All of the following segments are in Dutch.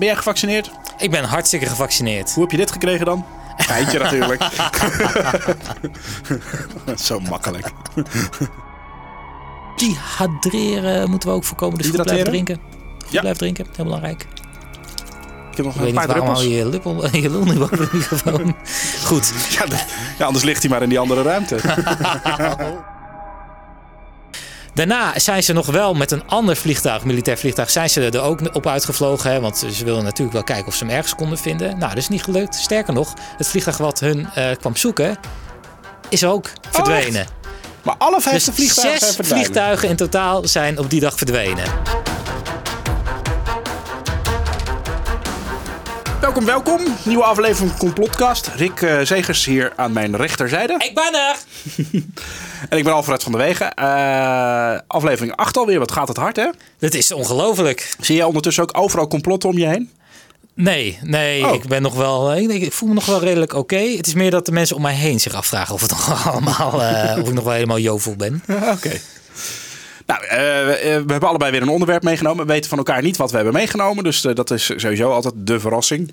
Ben jij gevaccineerd? Ik ben hartstikke gevaccineerd. Hoe heb je dit gekregen dan? Geintje natuurlijk. Zo makkelijk. Dehydreren moeten we ook voorkomen. Dus goed blijven drinken. Goed Ja. blijven drinken, heel belangrijk. Ik heb nog Ik een paar druppels. je je, lippel, je lul nu boven de microfoon. Goed. Ja, anders ligt hij maar in die andere ruimte. Daarna zijn ze nog wel met een ander vliegtuig, militair vliegtuig, zijn ze er ook op uitgevlogen. Hè, want ze wilden natuurlijk wel kijken of ze hem ergens konden vinden. Nou, dat is niet gelukt. Sterker nog, het vliegtuig wat hun eh, kwam zoeken, is ook verdwenen. Maar alle vijf dus vliegtuigen zes vliegtuigen in totaal zijn op die dag verdwenen. Welkom, welkom. Nieuwe aflevering van Complotcast. Rick eh, Zegers hier aan mijn rechterzijde. Ik ben er! En ik ben Alfred van der Wegen. Eh, aflevering 8 alweer. Wat gaat het hard, hè? Dit is ongelooflijk. Zie jij ondertussen ook overal complotten om je heen? Nee, nee, Oh. ik ben nog wel. Ik, ik voel me nog wel redelijk oké. Het is meer dat de mensen om mij heen zich afvragen of het nog allemaal, eh, of ik nog wel helemaal jovel ben. Oké. Nou, eh, we, hebben allebei weer een onderwerp meegenomen. We weten van elkaar niet wat we hebben meegenomen. Dus dat is sowieso altijd de verrassing.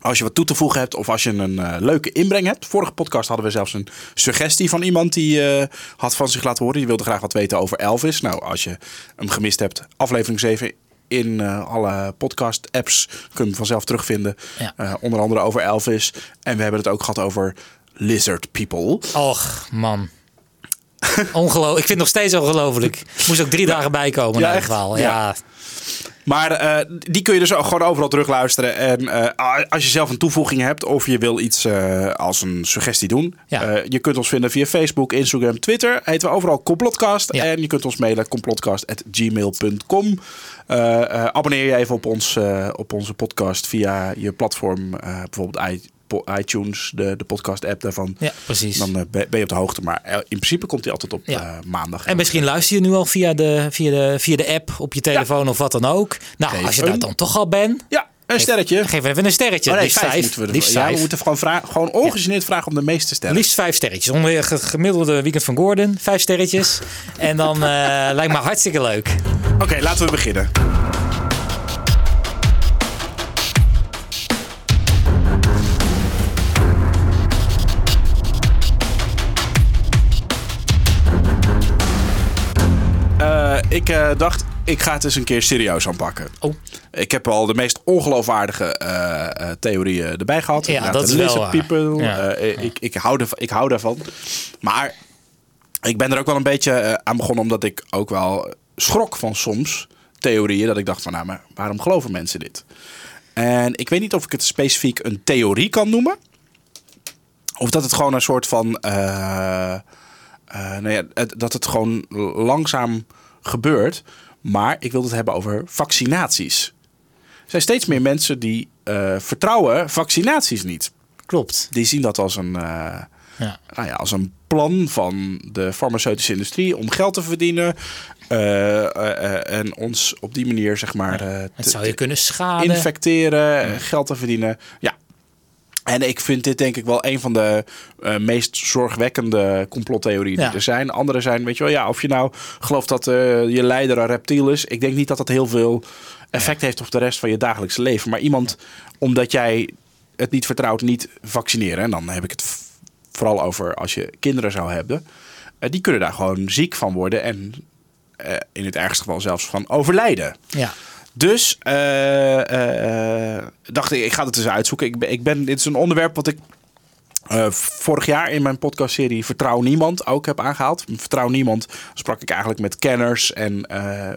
Als je wat toe te voegen hebt of als je een eh, leuke inbreng hebt. Vorige podcast hadden we zelfs een suggestie van iemand die eh, had van zich laten horen. Die wilde graag wat weten over Elvis. Nou, als je hem gemist hebt, aflevering 7 in eh, alle podcast-apps kun je hem vanzelf terugvinden. Ja. Onder andere over Elvis. En we hebben het ook gehad over lizard people. Och, man. Ongelooflijk. Ik vind het nog steeds ongelooflijk. Moest ook drie dagen bijkomen Ja, het echt? verhaal. Ja. Ja. Maar eh, die kun je dus ook gewoon overal terugluisteren. En eh, als je zelf een toevoeging hebt of je wil iets eh, als een suggestie doen. Ja. je kunt ons vinden via Facebook, Instagram, Twitter. Heten we overal Complotcast. Ja. En je kunt ons mailen complotcast.gmail.com. Abonneer je even op, ons, op onze podcast via je platform. bijvoorbeeld i- iTunes, de, de podcast app daarvan. ja, precies. Dan eh, ben je op de hoogte. Maar eh, in principe komt hij altijd op Ja. eh, maandag. En misschien luister je nu al via de, via de, via de app op je telefoon of wat dan ook. Nou, Geef als je een- daar dan toch al bent, Ja, een sterretje. geef even een sterretje. Oh nee, liefst vijf, vijf. moeten we liefst. Ja, we moeten gewoon, vragen, gewoon ongegeneerd vragen om de meeste sterren. Liefst vijf sterretjes. Onder je gemiddelde weekend van Gordon. Vijf sterretjes. En dan lijkt me hartstikke leuk. Oké, laten we beginnen. Ik eh, dacht, ik ga het eens een keer serieus aanpakken. Oh. Ik heb al de meest ongeloofwaardige eh, eh, theorieën erbij gehad. Ja, Inderdaad, dat is wel people. Ja. ik, ik, hou ervan, ik hou daarvan. Maar ik ben er ook wel een beetje aan begonnen omdat ik ook wel schrok van soms theorieën. Dat ik dacht van, nou, maar waarom geloven mensen dit? En ik weet niet of ik het specifiek een theorie kan noemen. Of dat het gewoon een soort van... nou ja, dat het gewoon langzaam gebeurt. Maar ik wil het hebben over vaccinaties. Er zijn steeds meer mensen die eh, vertrouwen vaccinaties niet. Klopt. Die zien dat als een, eh, Ja. nou ja, als een plan van de farmaceutische industrie om geld te verdienen. eh, en ons op die manier, zeg maar, Het te- zou je kunnen schaden. infecteren, geld te verdienen. Ja. En ik vind dit denk ik wel een van de eh, meest zorgwekkende complottheorieën die er zijn. Andere zijn, weet je wel, ja, of je nou gelooft dat eh, je leider een reptiel is. Ik denk niet dat dat heel veel effect heeft op de rest van je dagelijkse leven. Maar iemand, omdat jij het niet vertrouwt, niet vaccineren. En dan heb ik het vooral over als je kinderen zou hebben. eh, die kunnen daar gewoon ziek van worden en in het ergste geval zelfs van overlijden. Ja. Dus eh, eh, dacht ik, ik ga het eens uitzoeken. Ik ben, ik ben, dit is een onderwerp wat ik eh, vorig jaar in mijn podcastserie Vertrouw Niemand ook heb aangehaald. Vertrouw Niemand sprak ik eigenlijk met kenners en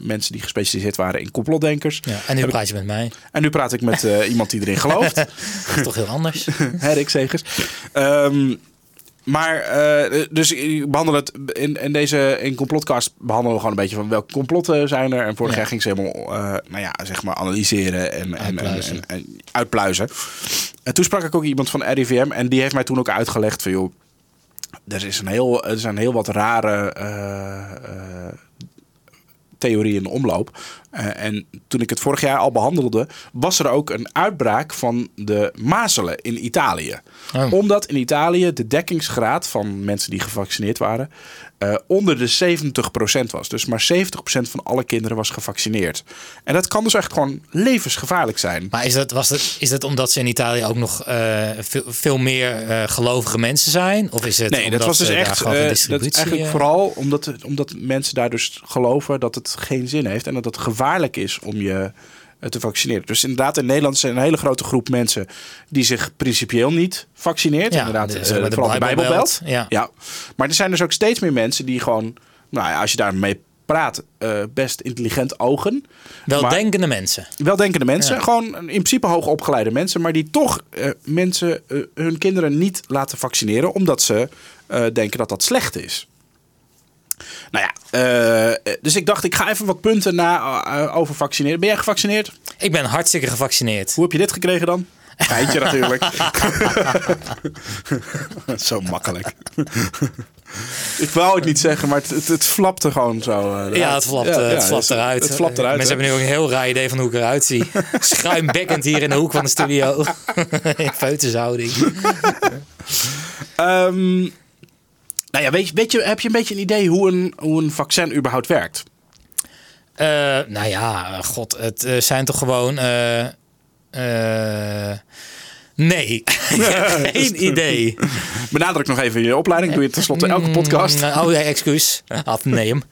mensen die gespecialiseerd waren in complotdenkers. ja. En nu Heb praat je met mij. En nu praat ik met iemand die erin gelooft. Dat is toch heel anders. Rick Segers. Ehm, maar, eh, dus ik behandel het in, in deze in complotcast behandelen we gewoon een beetje van welke complotten zijn er. En vorig Ja. jaar ging ze helemaal, eh, nou ja, zeg maar analyseren en, en, en, Uitpluizen. en, en uitpluizen. En toen sprak ik ook iemand van RIVM en die heeft mij toen ook uitgelegd van joh, er, is een heel, er zijn heel wat rare eh, theorie in de omloop. Eh, en toen ik het vorig jaar al behandelde, was er ook een uitbraak van de mazelen in Italië. Oh. Omdat in Italië de dekkingsgraad van mensen die gevaccineerd waren eh, onder de 70% was. Dus maar 70% van alle kinderen was gevaccineerd. En dat kan dus echt gewoon levensgevaarlijk zijn. Maar is dat, was het, is dat omdat ze in Italië ook nog eh, veel, veel meer eh, gelovige mensen zijn? Of is het Nee, dat was dus echt. dat is eigenlijk vooral omdat, omdat mensen daar dus geloven dat het geen zin heeft en dat het gevaarlijk is om je te vaccineren. Dus inderdaad, in Nederland zijn een hele grote groep mensen die zich principieel niet vaccineert. Ja, inderdaad, de- eh, de vooral de Bijbelbelt, Bijbelbelt. ja. Maar er zijn dus ook steeds meer mensen die gewoon, nou ja, als je daarmee praat, eh, best intelligent ogen. Weldenkende mensen. Weldenkende mensen, Ja. gewoon in principe hoogopgeleide mensen, maar die toch eh, mensen eh, hun kinderen niet laten vaccineren omdat ze eh, denken dat dat slecht is. Nou ja, eh, dus ik dacht, ik ga even wat punten na eh, over vaccineren. Ben jij gevaccineerd? Ik ben hartstikke gevaccineerd. Hoe heb je dit gekregen dan? Geintje natuurlijk. zo makkelijk. ik wou het niet zeggen, maar het, het, het flapte gewoon zo. eh, eruit. Ja, het flapt, Ja, eh, ja, het flapt eruit. Het flapt eruit. Mensen hè? hebben nu ook een heel raar idee van hoe ik eruit zie. Schuimbekkend hier in de hoek van de studio. in feutushouding. Ehm, nou ja, weet je, weet je, heb je een beetje een idee hoe een, hoe een vaccin überhaupt werkt? Eh, nou ja, god, het eh, zijn toch gewoon... eh, nee, geen idee. Benadruk nog even je opleiding. Doe je tenslotte elke podcast. Mm, Oh, ja, excuus. Had nee hem.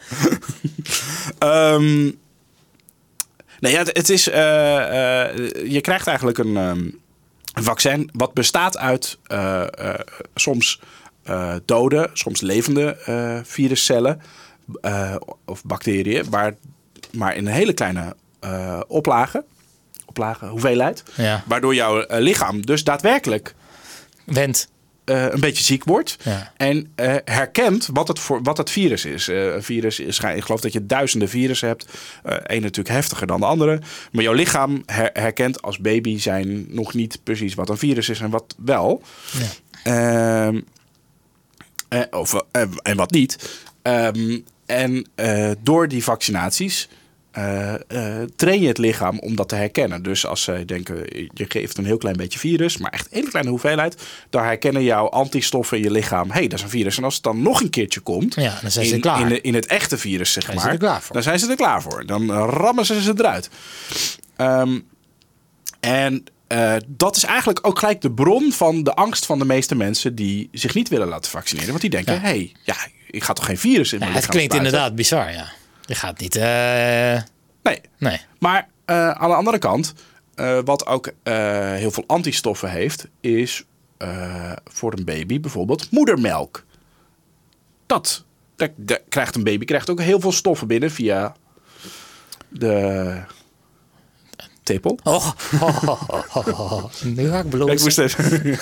Ehm nee, ja, het, het is. je krijgt eigenlijk een, ehm, een vaccin wat bestaat uit soms dode, soms levende eh, viruscellen eh, of bacteriën, maar, maar in een hele kleine eh oplage, oplage, hoeveelheid, Ja, waardoor jouw eh, lichaam dus daadwerkelijk wend. eh, een beetje ziek wordt. Ja. En eh, herkent wat het, voor, wat het virus is. Eh, een virus is, ik geloof dat je duizenden virussen hebt. Eén natuurlijk heftiger dan de andere. Maar jouw lichaam her- herkent als baby zijn nog niet precies wat een virus is en wat wel. Ja. Eh, of, eh, en wat niet. Ehm, en eh, door die vaccinaties eh, train je het lichaam om dat te herkennen. Dus als zij denken, je geeft een heel klein beetje virus, maar echt een hele kleine hoeveelheid, dan herkennen jouw antistoffen in je lichaam, hé, hey, dat is een virus. En als het dan nog een keertje komt, Ja, dan zijn ze in, klaar. In, de- in het echte virus, zeg Zijn maar, dan zijn ze er klaar voor. Dan rammen ze ze eruit. Ehm, en eh, dat is eigenlijk ook gelijk de bron van de angst van de meeste mensen die zich niet willen laten vaccineren. Want die denken, Ja. hé, hey, ja, ik ga toch geen virus in Ja, mijn het klinkt spuiten? inderdaad bizar, ja. Je gaat niet... eh, Nee, nee. maar eh, aan de andere kant, wat ook heel veel antistoffen heeft, is voor een baby bijvoorbeeld moedermelk. Dat, krijgt een baby krijgt ook heel veel stoffen binnen via de tepel. Oh, oh, nu ga ik Ik moest even.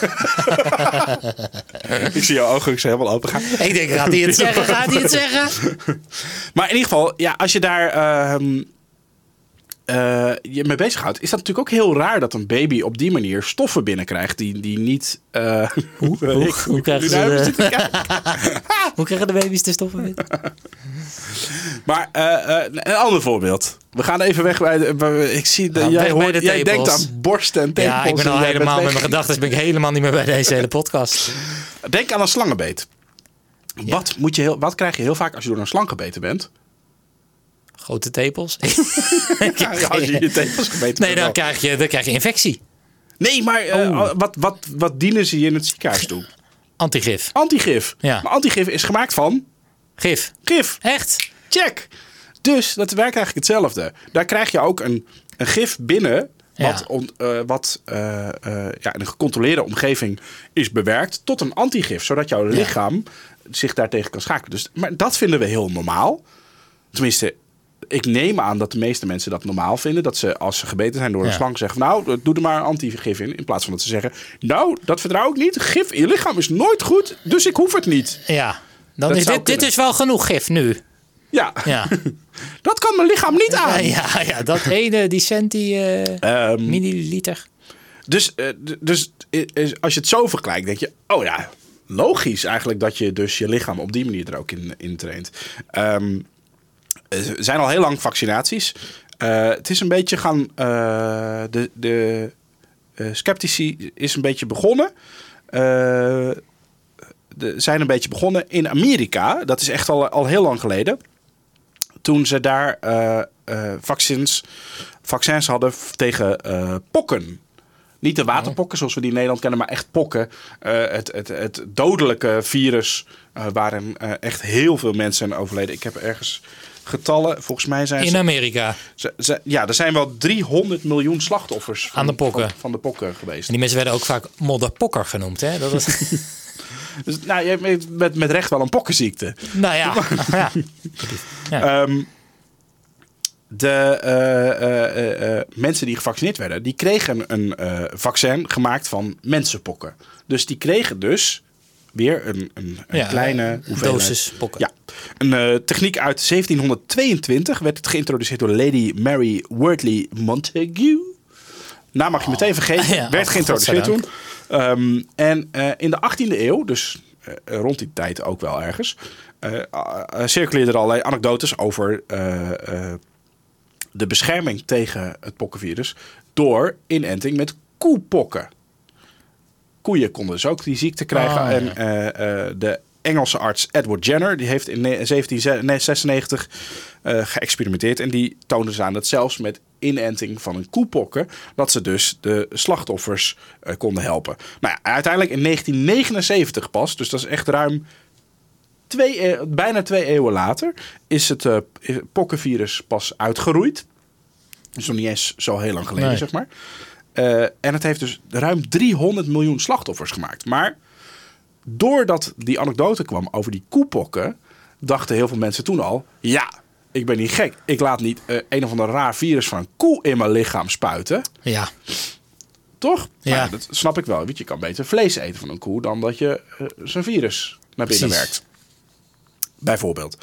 ik zie jouw ogen helemaal open gaan. Ik denk, gaat hij het zeggen? Gaat hij het zeggen? Maar in ieder geval, ja, als je daar ehm, eh, je mee bezighoudt, is dat natuurlijk ook heel raar dat een baby op die manier stoffen binnenkrijgt die, die niet. eh, hoe, hoe- hoe krijgen ze de- de... Hoe krijgen de baby's de stoffen wit? Maar eh, eh, een ander voorbeeld. We gaan even weg bij. de- ik zie dat jij, hoort, de jij denkt aan borsten en tepels. Ja, ik ben en al helemaal met mijn gedachten. Ben ik helemaal niet meer bij deze hele podcast. Denk aan een slangenbeet. Wat, moet je heel, wat krijg je heel vaak als je door een slang gebeten bent? Grote tepels. Ja, als je je tepels gebeten Nee, dan krijg je, dan krijg je infectie. Nee, maar eh, Oh. wat, wat, wat dienen ze je in het ziekenhuis toe? Antigif. Antigif. Ja. Maar antigif is gemaakt van Gif. gif. Echt? Check. Dus dat werkt eigenlijk hetzelfde. Daar krijg je ook een, een gif binnen. Wat, Ja. on- eh, wat eh, ja, in een gecontroleerde omgeving is bewerkt tot een antigif. Zodat jouw lichaam zich daartegen kan schakelen. Dus, maar dat vinden we heel normaal. Tenminste, ik neem aan dat de meeste mensen dat normaal vinden. Dat ze als ze gebeten zijn door een Ja. slang zeggen... nou, doe er maar antigif in. In plaats van dat ze zeggen... nou, dat vertrouw ik niet. Gif in je lichaam is nooit goed, dus ik hoef het niet. Ja. Dan Dat is dit, dit is wel genoeg gif nu. Ja, Ja. dat kan mijn lichaam niet Ja, aan. ja, ja dat ene, die centi eh, Ehm, milliliter. Dus, eh, dus als je het zo vergelijkt, denk je, oh ja, logisch eigenlijk dat je dus je lichaam op die manier er ook in, in traint. Ehm, er zijn al heel lang vaccinaties. Eh, het is een beetje gaan. eh, de de eh, sceptici is een beetje begonnen. Eh, de, zijn een beetje begonnen in Amerika. Dat is echt al, al heel lang geleden. Toen ze daar eh, eh, vaccins, vaccins hadden tegen eh, pokken. Niet de waterpokken zoals we die in Nederland kennen, maar echt pokken. Eh, het, het, het dodelijke virus eh, waarin eh, echt heel veel mensen zijn overleden. Ik heb ergens getallen. Volgens mij zijn In ze, Amerika. ze- ze- Ja, er zijn wel 300 miljoen slachtoffers van, Aan de pokken. Van, van de pokken geweest. En die mensen werden ook vaak modderpokker genoemd. Hè? Dat was, Dus, nou, je hebt met, met recht wel een pokkenziekte. nou ja. ja. Ehm, de eh, eh, eh, mensen die gevaccineerd werden, die kregen een vaccin gemaakt van mensenpokken. Dus die kregen dus weer een, een, een Ja, kleine dosis pokken. Ja, een eh, techniek uit 1722 werd het geïntroduceerd door Lady Mary Wortley Montagu. Nou mag je meteen vergeten, Ja, werd oh, geïntroduceerd toen. Ehm, en eh, in de 18e eeuw, dus eh, rond die tijd ook wel ergens, circuleerden er allerlei anekdotes over de bescherming tegen het pokkenvirus door inenting met koepokken. Koeien konden dus ook die ziekte krijgen. Ah, ja. En eh, eh, de Engelse arts Edward Jenner die heeft in ne- 1796 eh, geëxperimenteerd. En die toonde dus aan dat zelfs met inenting van een koepokken... dat ze dus de slachtoffers konden helpen. Nou ja, uiteindelijk in 1979 pas, dus dat is echt ruim twee, e- bijna twee eeuwen later... is het pokkenvirus pas uitgeroeid. Dus nog niet eens zo heel lang geleden, Nee. zeg maar. Eh, en het heeft dus ruim 300 miljoen slachtoffers gemaakt. Maar doordat die anekdote kwam over die koepokken, dachten heel veel mensen toen al: ja, ik ben niet gek. Ik laat niet eh, een of ander raar virus van een koe in mijn lichaam spuiten. Ja. Toch? Ja. Nou, dat snap ik wel. Weet je, kan beter vlees eten van een koe dan dat je eh, zijn virus naar binnen Precies. werkt. Bijvoorbeeld.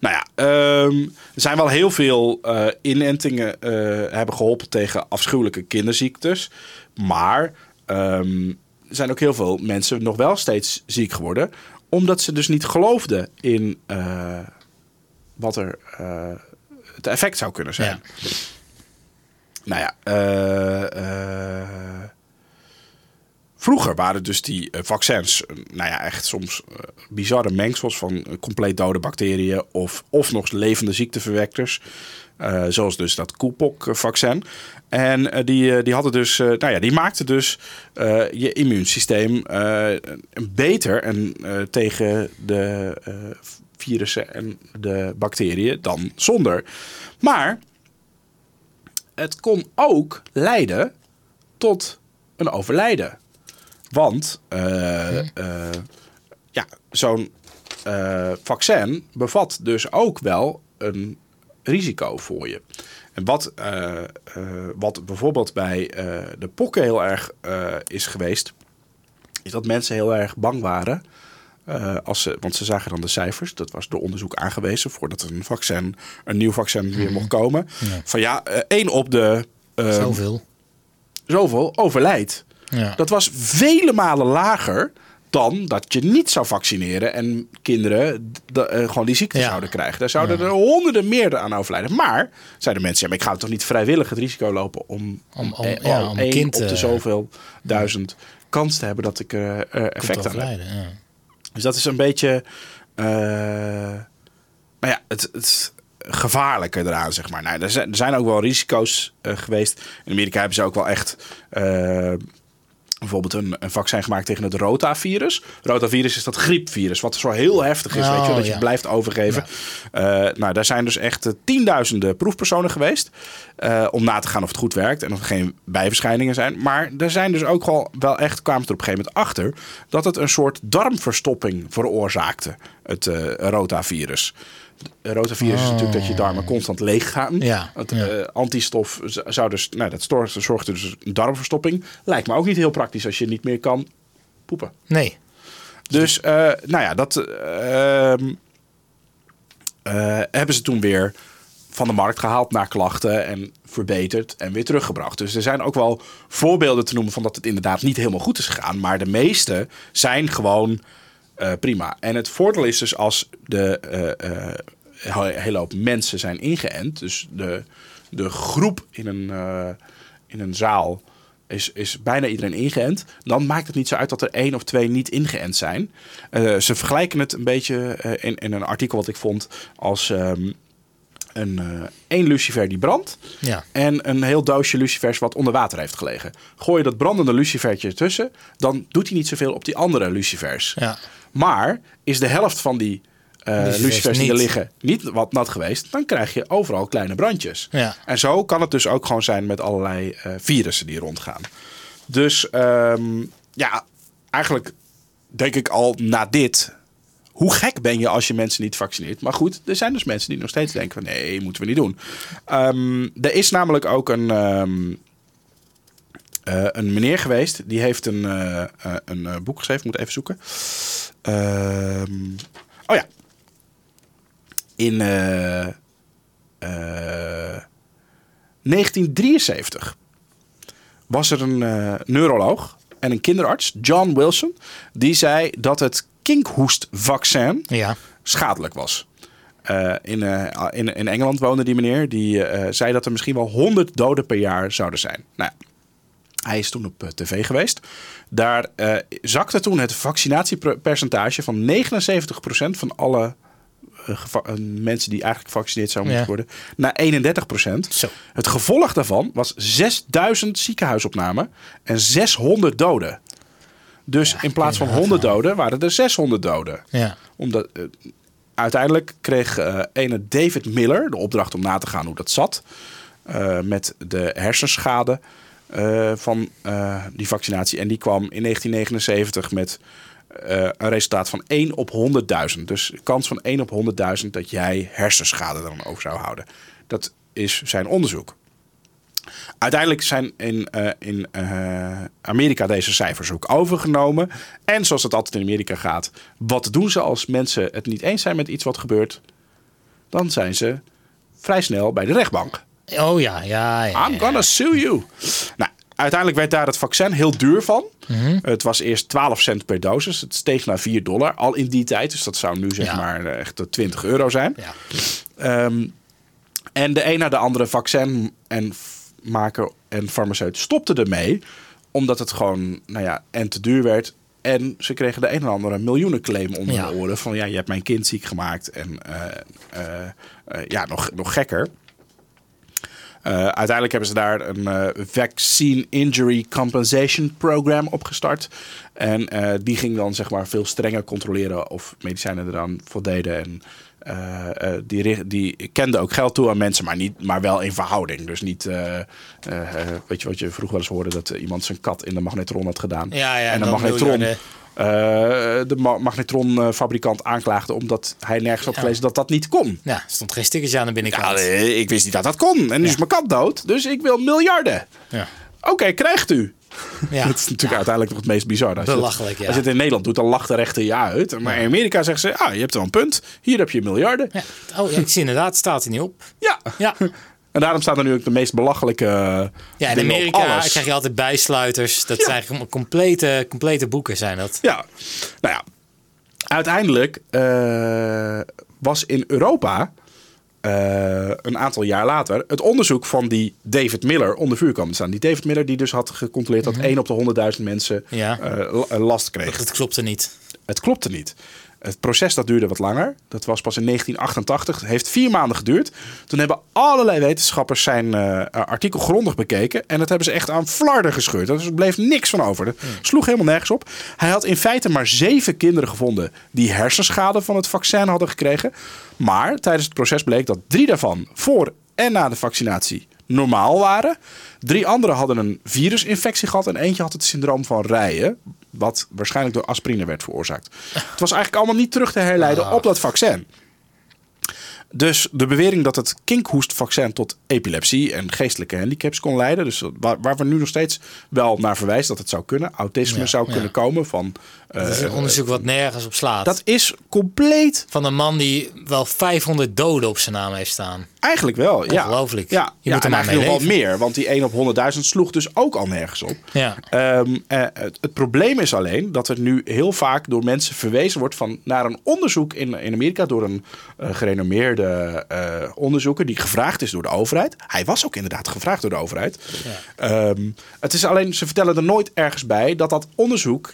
Nou ja, ehm, er zijn wel heel veel eh, inentingen eh, hebben geholpen tegen afschuwelijke kinderziektes. Maar ehm, er zijn ook heel veel mensen nog wel steeds ziek geworden. Omdat ze dus niet geloofden in eh, wat er het effect zou kunnen zijn. Ja. Nou ja, vroeger waren dus die eh, vaccins, eh, nou ja, echt soms eh, bizarre mengsels van compleet dode bacteriën of, of nog levende ziekteverwekkers. Zoals dus dat koepokvaccin. En die, die hadden dus, nou ja, die maakten dus je immuunsysteem beter en, tegen de virussen en de bacteriën dan zonder. Maar het kon ook leiden tot een overlijden. Want eh, eh, ja, zo'n eh, vaccin bevat dus ook wel een risico voor je. En wat, wat bijvoorbeeld bij de pokken heel erg is geweest, is dat mensen heel erg bang waren. als ze, want ze zagen dan de cijfers, dat was door onderzoek aangewezen voordat een vaccin, een nieuw vaccin weer mocht komen. Van ja, één op de eh, Zoveel. zoveel overlijdt. Ja. Dat was vele malen lager dan dat je niet zou vaccineren en kinderen d- eh, gewoon die ziekte Ja. zouden krijgen. Daar zouden er honderden meer aan overlijden. Maar zeiden mensen, ja, maar ik ga toch niet vrijwillig het risico lopen om, Om- om- eh, ja, om een kind, op de eh, zoveel duizend kans te hebben dat ik eh, effect aan heb. Dus dat is een beetje. nou ja, het, het gevaarlijke eraan, zeg maar. Nou, er, zijn, er zijn ook wel risico's geweest. In Amerika hebben ze ook wel echt. Bijvoorbeeld een, een vaccin gemaakt tegen het rotavirus. Rotavirus is dat griepvirus, wat zo heel heftig is, Oh, weet je, wel, dat je ja. blijft overgeven. Eh, nou, daar zijn dus echt eh, tienduizenden proefpersonen geweest. eh, om na te gaan of het goed werkt en of er geen bijverschijningen zijn. Maar er zijn dus ook wel, wel echt, kwamen er op een gegeven moment achter, dat het een soort darmverstopping veroorzaakte, het rotavirus. Het rotavirus is natuurlijk dat je darmen constant leeg gaan. Ja, Het ja. eh, antistof zou dus, nou, dat zorgt, zorgt dus een darmverstopping. Lijkt me ook niet heel praktisch als je niet meer kan poepen. Nee. Dus, eh, nou ja, dat eh, ehm, eh, hebben ze toen weer van de markt gehaald naar klachten en verbeterd en weer teruggebracht. Dus er zijn ook wel voorbeelden te noemen van dat het inderdaad niet helemaal goed is gegaan. Maar de meeste zijn gewoon eh, prima. En het voordeel is dus als de eh, eh, he- hele hoop mensen zijn ingeënt. Dus de, de groep in een, in een zaal is, is bijna iedereen ingeënt. Dan maakt het niet zo uit dat er één of twee niet ingeënt zijn. Ze vergelijken het een beetje in, in een artikel wat ik vond als ehm, een, één lucifer die brandt. Ja. En een heel doosje lucifers wat onder water heeft gelegen. Gooi je dat brandende lucifertje ertussen, dan doet hij niet zoveel op die andere lucifers. Ja. Maar is de helft van die eh, Lucifers die er liggen niet wat nat geweest, dan krijg je overal kleine brandjes. Ja. En zo kan het dus ook gewoon zijn met allerlei eh, virussen die rondgaan. Dus ehm, ja, eigenlijk denk ik al na dit. Hoe gek ben je als je mensen niet vaccineert? Maar goed, er zijn dus mensen die nog steeds denken van nee, moeten we niet doen. Ehm, er is namelijk ook een, ehm, eh, een meneer geweest. Die heeft een, een boek geschreven. Ik moet even zoeken. Ehm, oh ja. In eh, eh, 1973 was er een eh, neuroloog en een kinderarts, John Wilson, die zei dat het kinkhoestvaccin Ja. schadelijk was. Eh, in, eh, in, in Engeland woonde die meneer. Die eh, zei dat er misschien wel 100 doden per jaar zouden zijn. Nou ja, hij is toen op eh, tv geweest. Daar eh, zakte toen het vaccinatiepercentage van 79% van alle eh, mensen die eigenlijk gevaccineerd zouden Ja. moeten worden, naar 31%. Zo. Het gevolg daarvan was 6000 ziekenhuisopnamen en 600 doden. Dus in plaats van 100 doden waren er 600 doden Ja. omdat uiteindelijk kreeg ene David Miller de opdracht om na te gaan hoe dat zat. met de hersenschade eh, van eh, die vaccinatie. En die kwam in 1979 met eh, een resultaat van 1 op 100.000. Dus kans van 1 op 100.000 dat jij hersenschade dan over zou houden. Dat is zijn onderzoek. Uiteindelijk zijn in, in Amerika deze cijfers ook overgenomen. En zoals het altijd in Amerika gaat, wat doen ze als mensen het niet eens zijn met iets wat gebeurt? Dan zijn ze vrij snel bij de rechtbank. Oh ja, ja, ja. I'm gonna sue you. Nou, uiteindelijk werd daar het vaccin heel duur van. Het was eerst 12 cent per dosis. Het steeg naar 4 dollar al in die tijd. Dus dat zou nu zeg Ja. maar eh, echt 20 euro zijn. Ja. Ehm, en de een na de andere vaccin en maker en farmaceut stopte ermee. Omdat het gewoon, nou ja, en te duur werd. En ze kregen de een en andere miljoenenclaim onder Ja. de oren. Van ja, je hebt mijn kind ziek gemaakt. En eh, eh, ja, nog, nog gekker. Eh, uiteindelijk hebben ze daar een eh, Vaccine Injury Compensation Program opgestart. En eh, die ging dan zeg maar veel strenger controleren of medicijnen eraan voldeden. En die, die kende ook geld toe aan mensen, maar, niet, maar wel in verhouding. Dus niet, weet je wat je vroeger wel eens hoorde, dat iemand zijn kat in de magnetron had gedaan. Ja, ja, en de magnetron, miljarden. Eh, de ma- magnetronfabrikant aanklaagde omdat hij nergens had gelezen dat dat niet kon. Ja, er stond geen stickertje aan de binnenkant. Ja, ik wist niet dat dat kon. En nu is mijn kat dood, dus ik wil miljarden. Ja. Oké, krijgt u. Ja. Dat is natuurlijk uiteindelijk nog het meest bizar. Als het- Belachelijk, ja. Als je het in Nederland doet, dan lacht de rechter je uit. Maar in Amerika zeggen ze, ah, je hebt wel een punt. Hier heb je miljarden. Ja. Oh, ik zie inderdaad, staat er niet op. Ja. Ja, En daarom staan er nu ook de meest belachelijke ja in Amerika krijg je altijd bijsluiters. Dat Ja. zijn complete, complete boeken zijn dat. Ja, nou ja. Uiteindelijk eh, was in Europa eh, een aantal jaar later het onderzoek van die David Miller onder vuur kwam te staan. Die David Miller die dus had gecontroleerd dat 1 op de 100.000 mensen. Ja. eh, la- last kreeg. Dat klopte niet. Het klopte niet. Het proces dat duurde wat langer. Dat was pas in 1988. Het heeft vier maanden geduurd. Toen hebben allerlei wetenschappers zijn eh, artikel grondig bekeken. En dat hebben ze echt aan flarden gescheurd. Er bleef niks van over. Dat sloeg helemaal nergens op. Hij had in feite maar zeven kinderen gevonden die hersenschade van het vaccin hadden gekregen. Maar tijdens het proces bleek dat drie daarvan voor en na de vaccinatie normaal waren. Drie anderen hadden een virusinfectie gehad en eentje had het syndroom van Rijen, wat waarschijnlijk door aspirine werd veroorzaakt. Het was eigenlijk allemaal niet terug te herleiden op dat vaccin. Dus de bewering dat het kinkhoestvaccin tot epilepsie en geestelijke handicaps kon leiden, dus waar, waar we nu nog steeds wel naar verwijzen dat het zou kunnen, autisme Ja, zou ja. kunnen komen van. eh, Dat is een onderzoek wat nergens op slaat. dat is compleet Van een man die wel 500 doden op zijn naam heeft staan. Eigenlijk wel, ja. Ongelooflijk. Ja, Je ja moet er maar mee nog wel meer, want die 1 op 100.000 sloeg dus ook al nergens op. Ja. Ehm, eh, het, het probleem is alleen dat er nu heel vaak door mensen verwezen wordt van, naar een onderzoek in, in Amerika door een eh, gerenommeerde eh, onderzoeker die gevraagd is door de overheid. Hij was ook inderdaad gevraagd door de overheid. Ehm, het is alleen, ze vertellen er nooit ergens bij dat dat onderzoek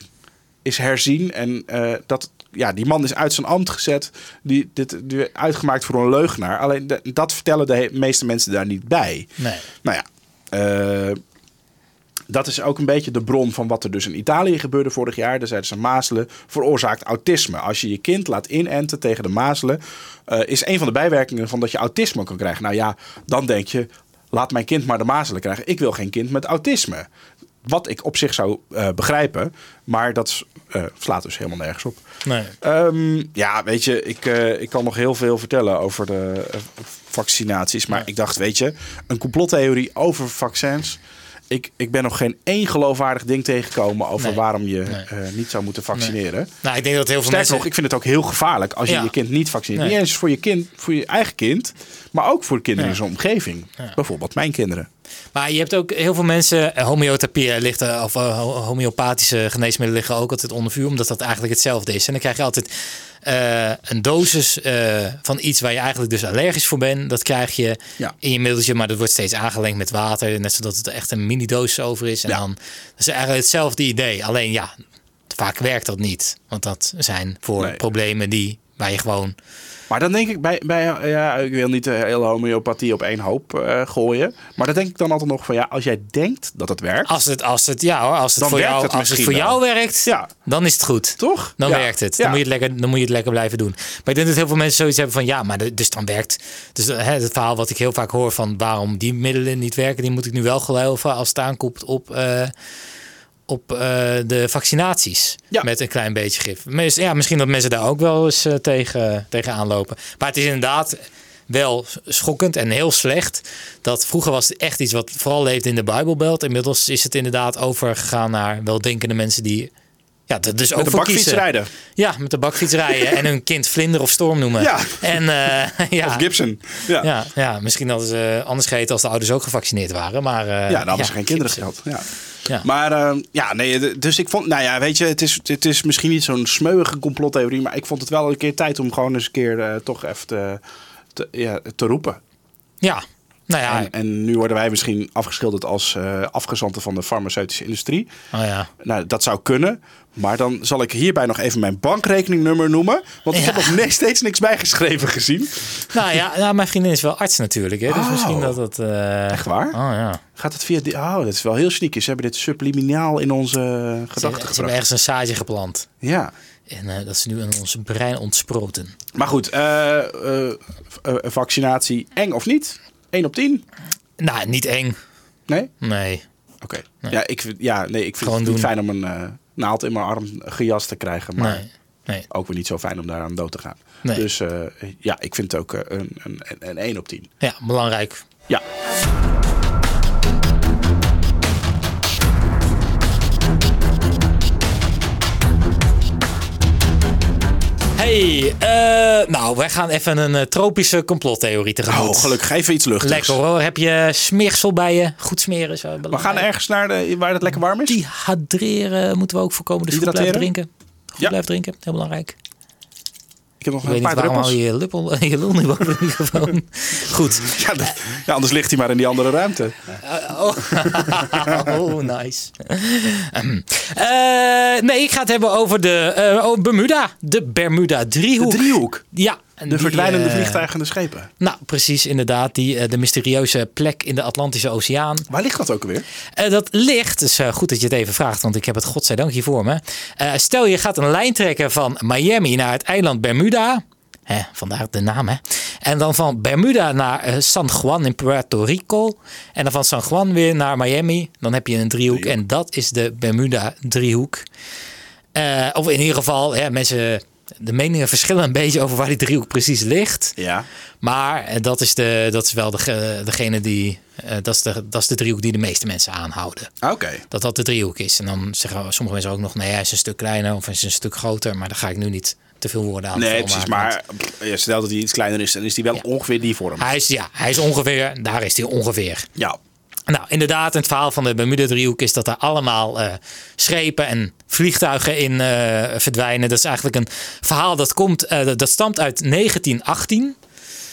is herzien en eh, dat ja, die man is uit zijn ambt gezet, die, dit, die uitgemaakt voor een leugenaar. Alleen de- dat vertellen de meeste mensen daar niet bij. Nee. Nou ja, eh, dat is ook een beetje de bron van wat er dus in Italië gebeurde vorig jaar. Daar zeiden ze mazelen veroorzaakt autisme. Als je je kind laat inenten tegen de mazelen, eh, is een van de bijwerkingen van dat je autisme kan krijgen. Nou ja, dan denk je, laat mijn kind maar de mazelen krijgen. Ik wil geen kind met autisme. Wat ik op zich zou eh, begrijpen, maar dat eh, slaat dus helemaal nergens op. Nee. Ehm, ja, weet je, ik, eh, ik kan nog heel veel vertellen over de vaccinaties. Maar ik dacht, weet je, een complottheorie over vaccins. Ik, ik ben nog geen één geloofwaardig ding tegengekomen over Nee. waarom je Nee. eh, niet zou moeten vaccineren. Nou, ik denk dat heel veel Sterker mensen... nog, ik vind het ook heel gevaarlijk als je Ja. je kind niet vaccineert. Nee. Niet eens voor je, kind, voor je eigen kind, maar ook voor de kinderen in zijn omgeving. Bijvoorbeeld mijn kinderen. Maar je hebt ook heel veel mensen, eh, homeotherapie ligt, er- of eh, ho- homeopathische geneesmiddelen liggen ook altijd onder vuur, omdat dat eigenlijk hetzelfde is. En dan krijg je altijd eh, een dosis eh, van iets waar je eigenlijk dus allergisch voor bent. Dat krijg je Ja. in je middeltje, maar dat wordt steeds aangelengd met water, net zodat het echt een mini-dosis over is. En Ja. dan dat is eigenlijk hetzelfde idee. Alleen ja, vaak werkt dat niet, want dat zijn voor Nee. problemen die waar je gewoon Maar dan denk ik bij, bij ja, ik wil niet de hele homeopathie op één hoop eh, gooien. Maar dan denk ik dan altijd nog van ja, als jij denkt dat het werkt, als het als het ja hoor, als het voor jou het als het voor wel. jou werkt, ja, dan is het goed. toch? Dan Ja. werkt het. Dan, moet je het lekker, dan moet je het lekker blijven doen. Maar ik denk dat heel veel mensen zoiets hebben van ja, maar de- dus dan werkt. Dus hè, het verhaal wat ik heel vaak hoor van waarom die middelen niet werken, die moet ik nu wel geloven als het aankomt op, eh, op eh, de vaccinaties. Ja. Met een klein beetje gif. Maar Ja, misschien dat mensen daar ook wel eens eh, tegen, tegen aanlopen. Maar het is inderdaad wel schokkend en heel slecht. Dat vroeger was het echt iets wat vooral leefde in de Bijbelbelt. Inmiddels is het inderdaad overgegaan naar weldenkende mensen die. Ja, er dus ook Met de voor bakfiets kiezen. rijden. Ja, met de bakfiets rijden en hun kind vlinder of storm noemen. Ja. En eh, ja. Of Gibson. Ja, ja. Ja, ja, misschien hadden ze anders gegeten als de ouders ook gevaccineerd waren. Maar, eh, dan hadden ja, ze geen kinderen gehad. Ja. Ja. Maar eh, ja, nee, dus ik vond, nou ja, weet je, het is, het is misschien niet zo'n smeuïge complottheorie, maar ik vond het wel een keer tijd om gewoon eens een keer eh, toch even te, te, ja, te roepen. Ja, nou ja. En, en nu worden wij misschien afgeschilderd als eh afgezanten van de farmaceutische industrie. Oh ja. Nou, dat zou kunnen. Maar dan zal ik hierbij nog even mijn bankrekeningnummer noemen. Want ik Ja. heb nog steeds niks bijgeschreven gezien. Nou ja, nou, mijn vriendin is wel arts natuurlijk. Hè? Dus Oh. misschien dat dat... eh, Echt waar? Oh ja. Gaat het via... Die, oh, dat is wel heel sneaky. Ze hebben dit subliminaal in onze Ze, gedachten ze hebben gebracht. ergens een zaadje geplant. Ja. En eh, dat is nu in ons brein ontsproten. Maar goed, eh, eh, eh, vaccinatie eng of niet? 1 op 10? Nou, niet eng. Nee? Nee. Oké. Ja, ik, vind- ja, nee, ik vind Gewoon het niet doen. fijn om een eh, naald in mijn arm gejast te krijgen. Maar Nee. Nee. ook weer niet zo fijn om daaraan dood te gaan. Nee. Dus eh, ja, ik vind het ook eh, een, een, een, een 1 op 10. Ja, belangrijk. Ja. Hey, eh, nou, wij gaan even een eh, tropische complottheorie tegemoet. Oh, gelukkig. Even iets luchtigs. Lekker hoor. Heb je smeersel bij je? Goed smeren zo. We gaan ergens naar de, waar het lekker warm is. Dehydreren moeten we ook voorkomen. Dus goed blijven drinken. Goed Ja. blijven drinken. Heel belangrijk. Ik heb nog Ik een paar druppels. je je, luppel, je lul niet boven de microfoon. Goed. Ja, ja, anders ligt hij maar in die andere ruimte. Oh, oh nice. Ehm, eh, nee, ik ga het hebben over de eh, over Bermuda. De Bermuda De driehoek. driehoek. Ja. En De die, verdwijnende eh, vliegtuigen en de schepen. Nou, precies inderdaad. Die, eh, de mysterieuze plek in de Atlantische Oceaan. Waar ligt dat ook alweer? Eh, dat ligt, dus goed dat je het even vraagt, want ik heb het godzijdank hier voor me. Stel je gaat een lijn trekken van Miami naar het eiland Bermuda. Hè, vandaar de naam, hè. En dan van Bermuda naar San Juan in Puerto Rico. En dan van San Juan weer naar Miami. Dan heb je een driehoek. Driehoek. En dat is de Bermuda-driehoek. Eh, of in ieder geval, hè, mensen... De meningen verschillen een beetje over waar die driehoek precies ligt. Ja. Maar eh, dat is, de, dat is wel de, degene die. eh, dat, is de, dat is de driehoek die de meeste mensen aanhouden. Oké. Dat dat de driehoek is. En dan zeggen sommige mensen ook nog: nee, hij is een stuk kleiner of hij is een stuk groter. Maar daar ga ik nu niet te veel woorden aan Nee, precies. Maar ja, stel dat hij iets kleiner is, dan is hij wel ongeveer die vorm. Hij is, ja, hij is ongeveer, daar is hij ongeveer. Ja. Nou, inderdaad, het verhaal van de Bermuda-driehoek is dat er allemaal eh, schepen en vliegtuigen in eh, verdwijnen. Dat is eigenlijk een verhaal dat komt, eh, dat- dat stamt uit 1918.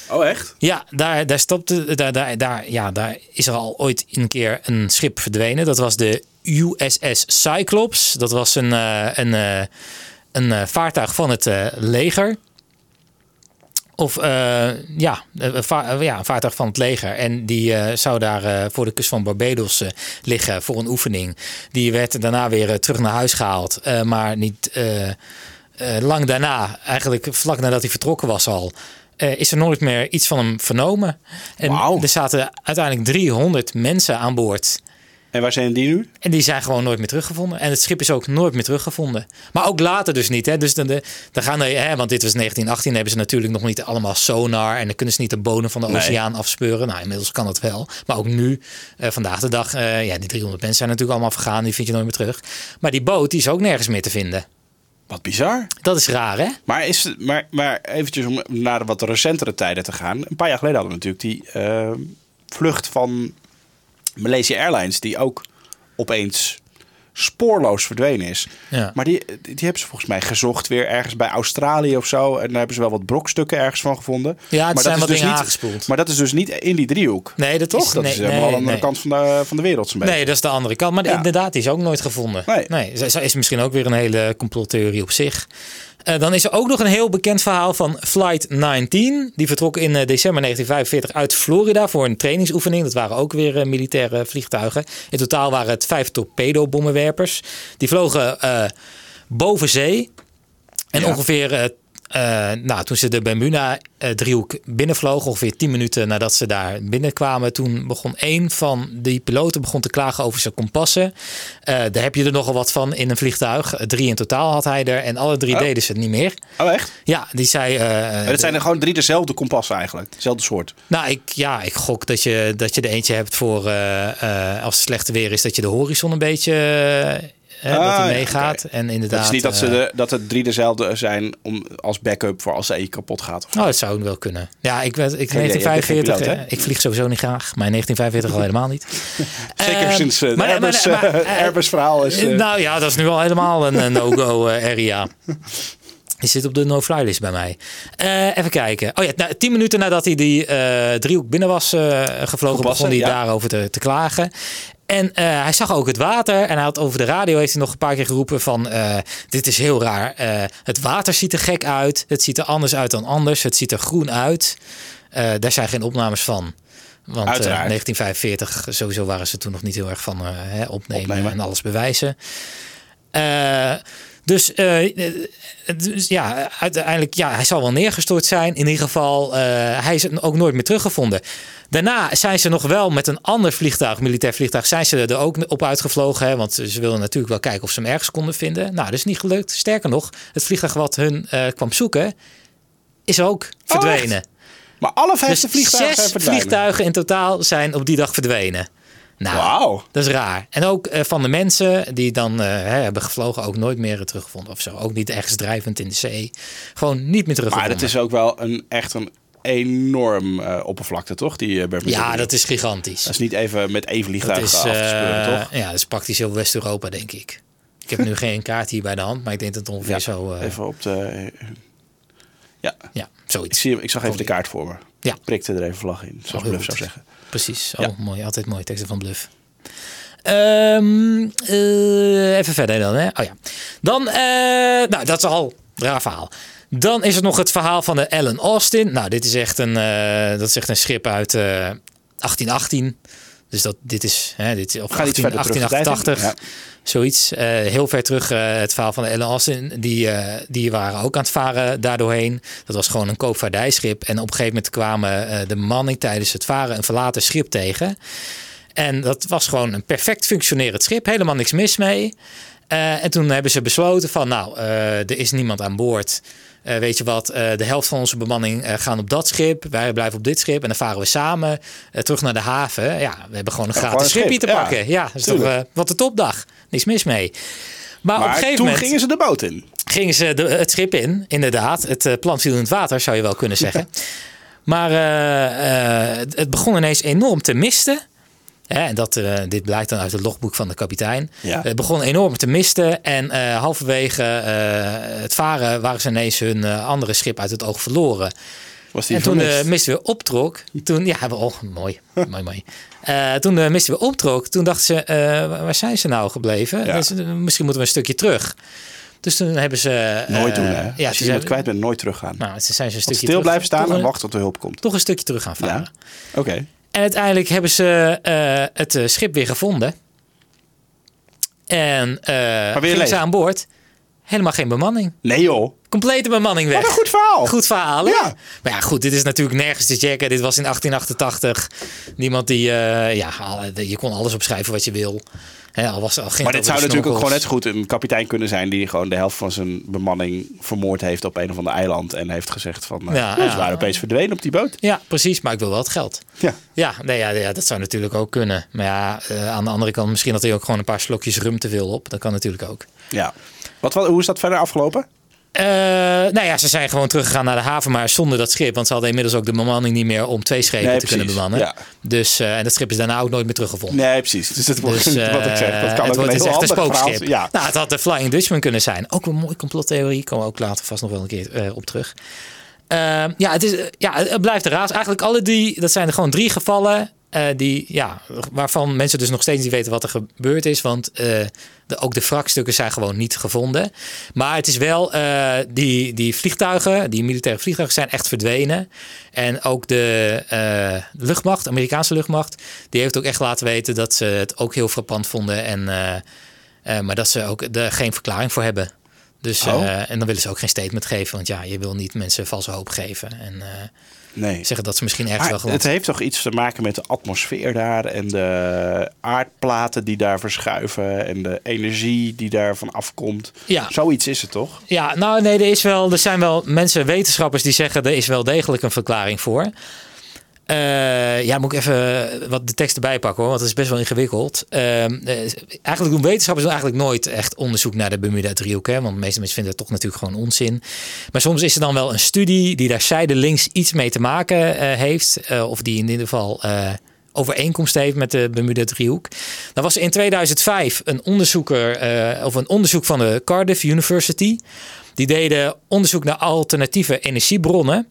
Oh, echt? Ja, daar, daar, stopte, daar, daar, daar, ja, daar is er al ooit een keer een schip verdwenen. Dat was de USS Cyclops. Dat was een, een, een vaartuig van het leger. Of eh, ja, een va- ja, een vaartuig van het leger. En die eh, zou daar eh, voor de kust van Barbados eh, liggen voor een oefening. Die werd daarna weer eh, terug naar huis gehaald. Eh, maar niet eh, eh, lang daarna, eigenlijk vlak nadat hij vertrokken was al, eh, is er nooit meer iets van hem vernomen. En Wauw. er zaten uiteindelijk 300 mensen aan boord. En waar zijn die nu? En die zijn gewoon nooit meer teruggevonden. En het schip is ook nooit meer teruggevonden. Maar ook later dus niet. Hè? Dus dan, de, dan gaan er, hè, want dit was 1918, hebben ze natuurlijk nog niet allemaal sonar. En dan kunnen ze niet de bodem van de Nee. oceaan afspeuren. Nou, inmiddels kan het wel. Maar ook nu, eh, vandaag de dag, eh, ja, die 300 mensen zijn natuurlijk allemaal vergaan. Die vind je nooit meer terug. Maar die boot, die is ook nergens meer te vinden. Wat bizar. Dat is raar, hè? Maar, is, maar, maar eventjes om naar de wat recentere tijden te gaan. Een paar jaar geleden hadden we natuurlijk die eh, vlucht van Malaysia Airlines... die ook opeens spoorloos verdwenen is. Ja. Maar die, die hebben ze volgens mij gezocht weer ergens bij Australië of zo. En daar hebben ze wel wat brokstukken ergens van gevonden. Ja, er maar zijn is wat dus dingen niet, aangespoeld. Maar dat is dus niet in die driehoek. Nee, dat Toch? is, Dat nee, is helemaal nee, aan de andere nee. kant van de, van de wereld. zo'n. Nee, dat is de andere kant. Maar Ja. inderdaad, die is ook nooit gevonden. Nee. dat is misschien ook weer een hele complottheorie op zich. Eh, dan is er ook nog een heel bekend verhaal van Flight 19. Die vertrok in eh, december 1945 uit Florida voor een trainingsoefening. Dat waren ook weer eh, militaire vliegtuigen. In totaal waren het vijf torpedobommenwerpers. Die vlogen boven zee. En Ja. ongeveer, eh, eh, nou, toen ze de Bermuda-driehoek binnenvlogen, ongeveer 10 minuten nadat ze daar binnenkwamen, toen begon een van die piloten begon te klagen over zijn kompassen. Eh, daar heb je er nogal wat van in een vliegtuig. Eh, Drie in totaal had hij er en alle drie Oh. deden ze het niet meer. Oh, echt? Ja, die zei. eh, Maar het zijn er gewoon drie dezelfde kompassen eigenlijk. Dezelfde soort. nou, ik, ja, ik gok dat je, dat je er eentje hebt voor eh, eh, als het slechte weer is, dat je de horizon een beetje. Hè, dat Ah, hij ja, meegaat. En inderdaad. Het is niet dat, ze eh, de, dat het drie dezelfde zijn om, als backup voor als ze eentje kapot gaat. Of. Oh, dat zou wel kunnen. Ja, ik werd ik Geen idee, je bent geen 1945. piloot, hè? eh, ik vlieg sowieso niet graag, maar in 1945 al helemaal niet. Zeker Ehm, sinds uh, maar- maar- Airbus, maar- eh, Airbus verhaal is... Nou ja, dat is nu al helemaal een, no-go area. Die zit op de no-fly list bij mij. Even kijken. Oh ja, nou, tien minuten nadat hij die eh, driehoek binnen was gevlogen, begon hij ja. daarover te, te klagen. En eh, hij zag ook het water. En hij had over de radio heeft hij nog een paar keer geroepen van... eh, dit is heel raar. Eh, het water ziet er gek uit. Het ziet er anders uit dan anders. Het ziet er groen uit. Daar zijn geen opnames van. Want eh, Uiteraard. 1945, sowieso waren ze toen nog niet heel erg van hè, opnemen, Opnemen. en alles bewijzen. Dus, eh, eh, dus ja, uiteindelijk, ja, hij zal wel neergestort zijn. In ieder geval, eh, hij is ook nooit meer teruggevonden. Daarna zijn ze nog wel met een ander vliegtuig, militair vliegtuig, zijn ze er ook op uitgevlogen. Hè, want ze wilden natuurlijk wel kijken of ze hem ergens konden vinden. Nou, dat is niet gelukt. Sterker nog, het vliegtuig wat hun kwam zoeken, is ook verdwenen. maar alle vijf dus de vliegtuigen zijn zes verdwenen. vliegtuigen in totaal zijn op die dag verdwenen. Nou, dat is raar. En ook eh, van de mensen die dan eh, hè, hebben gevlogen, ook nooit meer teruggevonden of zo. Ook niet ergens drijvend in de zee. Gewoon niet meer Maar teruggevonden. dat is ook wel een, echt een enorm eh, oppervlakte, toch? Die, Bermuda ja, dat is gigantisch. Dat is niet even met één Dat vliegtuig is, af te speuren, toch? ja, dat is praktisch heel West-Europa, denk ik. Ik heb nu geen kaart hier bij de hand, maar ik denk dat het ongeveer Ja, zo... even op de... ja, ja, ik, zoiets. zie, hem- ik zag even de kaart voor me. Ja. Prikte er even vlag in, zoals heel Bluff zou zeggen. Precies. Oh, Ja. mooi. Altijd mooi. Teksten van Bluff. Ehm, eh, even verder dan. Hè? Oh ja. Dan, eh, nou, dat is al een raar verhaal. Dan is er nog het verhaal van de Ellen Austin. Nou, dit is echt een, eh, dat is echt een schip uit eh, 1818. Dus dat, dit is, hè, dit, iets 18, verder terug de tijd in. 1888. Zoiets. Eh, heel ver terug eh, het verhaal van de Ellen Austin. Die, eh, die waren ook aan het varen daardoorheen. Dat was gewoon een koopvaardijschip. En op een gegeven moment kwamen de manning tijdens het varen een verlaten schip tegen. En dat was gewoon een perfect functionerend schip. Helemaal niks mis mee. En toen hebben ze besloten van nou, er is niemand aan boord. Eh, weet je wat, eh, de helft van onze bemanning eh, gaan op dat schip. Wij blijven op dit schip. En dan varen we samen terug naar de haven. Ja, we hebben gewoon een Ja, gratis schipje schip, te pakken. Ja, toch wat een topdag. Niks mis mee. Maar, op een gegeven toen moment... gingen ze de boot in. gingen ze de, het schip in, inderdaad. Het uh, plan viel in het water, zou je wel kunnen zeggen. Maar het begon ineens enorm te misten. Hè, en dat, dit blijkt dan uit het logboek van de kapitein. Ja. Het begon enorm te misten. En halverwege het varen waren ze ineens hun andere schip uit het oog verloren. Was die en toen de mist weer optrok, toen, ja, oh, mooi, mooi, mooi. Uh, toen de mist weer optrok, toen dachten ze, uh, waar zijn ze nou gebleven? Ja. Dus, uh, misschien moeten we een stukje terug. Dus toen hebben ze... Nooit doen, hè? Ja, Als je iemand hebben- kwijt bent, nooit teruggaan. Nou, ze zijn ze een stukje stil terug- blijven staan en wachten tot de hulp komt. Toch een stukje terug gaan varen. Ja. Oké. En uiteindelijk hebben ze eh, het eh, schip weer gevonden. En eh gingen ze aan boord. Helemaal geen bemanning. Nee joh. Complete bemanning weg. Wat een goed verhaal. Goed verhaal, hè? Ja. Maar ja, goed, dit is natuurlijk nergens te checken. Dit was in 1888. Niemand die... ja, je kon alles opschrijven wat je wil. Al was, al ging Maar dit zou natuurlijk ook gewoon net zo goed een kapitein kunnen zijn die gewoon de helft van zijn bemanning vermoord heeft op een of ander eiland en heeft gezegd van eh, Ja, "Oh, ja. ze waren opeens verdwenen op die boot. Ja, precies. Maar ik wil wel het geld. Ja. Ja, nee, ja, ja dat zou natuurlijk ook kunnen. Maar ja, eh, aan de andere kant... Misschien had hij ook gewoon een paar slokjes rum te veel op. Dat kan natuurlijk ook. ja. Wat, wat, hoe is dat verder afgelopen? Eh, nou ja, ze zijn gewoon teruggegaan naar de haven, maar zonder dat schip. Want ze hadden inmiddels ook de bemanning niet meer om twee schepen Nee, te kunnen bemannen. Ja. Dus, eh, en dat schip is daarna ook nooit meer teruggevonden. Nee, precies. Dus dat wordt Dus, wat ik zeg. Dat eh, kan het ook wordt een dus heel echt een spookschip. Ja. Nou, het had de Flying Dutchman kunnen zijn. Ook een mooie complottheorie. Komen we ook later vast nog wel een keer op terug. Eh, ja, het is, ja, het blijft de raas. Eigenlijk alle drie, dat zijn er gewoon drie gevallen. Eh, die, ja, waarvan mensen dus nog steeds niet weten wat er gebeurd is. Want eh, de, ook de wrakstukken zijn gewoon niet gevonden. Maar het is wel, eh, die, die vliegtuigen, die militaire vliegtuigen zijn echt verdwenen. En ook de luchtmacht, Amerikaanse luchtmacht, die heeft ook echt laten weten dat ze het ook heel frappant vonden. En, maar dat ze ook er geen verklaring voor hebben. Dus, Oh. eh, en dan willen ze ook geen statement geven. Want ja, je wil niet mensen valse hoop geven. En eh, Nee. zeggen dat ze misschien ergens wel geland het heeft toch iets te maken met de atmosfeer daar en de aardplaten die daar verschuiven en de energie die daarvan afkomt. Ja. Zoiets is het toch? Ja, nou nee, er, is wel, er zijn wel mensen, wetenschappers, die zeggen er is wel degelijk een verklaring voor. Eh, ja, moet ik even wat de tekst erbij pakken hoor, want het is best wel ingewikkeld. Ehm, eh, eigenlijk doen wetenschappers eigenlijk nooit echt onderzoek naar de Bermuda-driehoek, want de meeste mensen vinden het toch natuurlijk gewoon onzin. Maar soms is er dan wel een studie die daar zijdelings iets mee te maken eh, heeft, of die in ieder geval overeenkomst heeft met de Bermuda-driehoek. Dan was in 2005 een onderzoeker, of een onderzoek van de Cardiff University. Die deden onderzoek naar alternatieve energiebronnen.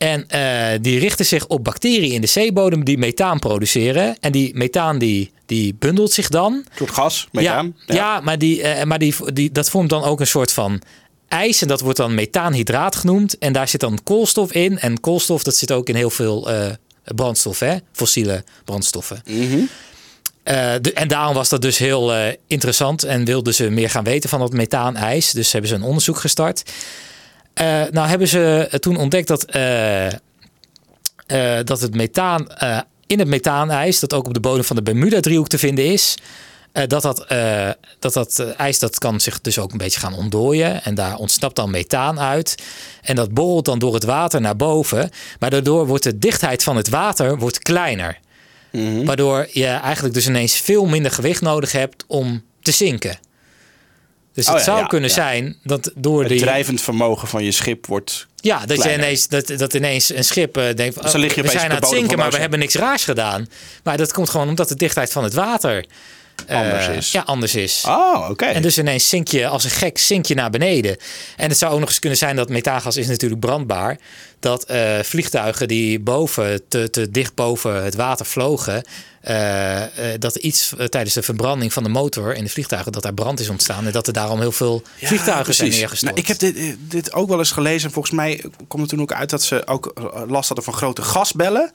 En eh, die richten zich op bacteriën in de zeebodem die methaan produceren. En die methaan die, die bundelt zich dan. Een soort gas, methaan. Ja, ja. maar, die, eh, maar die, die, dat vormt dan ook een soort van ijs. En dat wordt dan methaanhydraat genoemd. En daar zit dan koolstof in. En koolstof dat zit ook in heel veel eh brandstoffen, hè? fossiele brandstoffen. De- en daarom was dat dus heel interessant en wilden ze meer gaan weten van dat methaanijs. Dus hebben ze een onderzoek gestart. Eh, nou hebben ze toen ontdekt dat, eh, eh, dat het methaan eh, in het methaanijs, dat ook op de bodem van de Bermuda-driehoek te vinden is, eh, dat dat, eh, dat, dat eh, ijs dat kan zich dus ook een beetje gaan ontdooien. En daar ontsnapt dan methaan uit. En dat borrelt dan door het water naar boven. Maar daardoor wordt de dichtheid van het water wordt kleiner. Mhm. Waardoor je eigenlijk dus ineens veel minder gewicht nodig hebt om te zinken. Dus Oh het ja, zou ja, kunnen zijn dat door Het die. drijvend vermogen van je schip wordt. Ja, dat, je ineens, dat, dat ineens een schip eh, denkt: van, Dus je we zijn aan het zinken, maar we hebben niks raars gedaan. Maar dat komt gewoon omdat de dichtheid van het water eh, Anders is. Ja, anders is. Oh, oké. En dus ineens zink je als een gek zink je naar beneden. En het zou ook nog eens kunnen zijn dat methaangas is natuurlijk brandbaar. Dat eh, vliegtuigen die boven, te, te dicht boven het water vlogen. Eh, dat iets eh, tijdens de verbranding van de motor in de vliegtuigen. dat daar brand is ontstaan. En dat er daarom heel veel Ja, vliegtuigen zijn neergestort. Nou, ik heb dit, dit ook wel eens gelezen. Volgens mij komt het toen ook uit dat ze ook last hadden van grote gasbellen.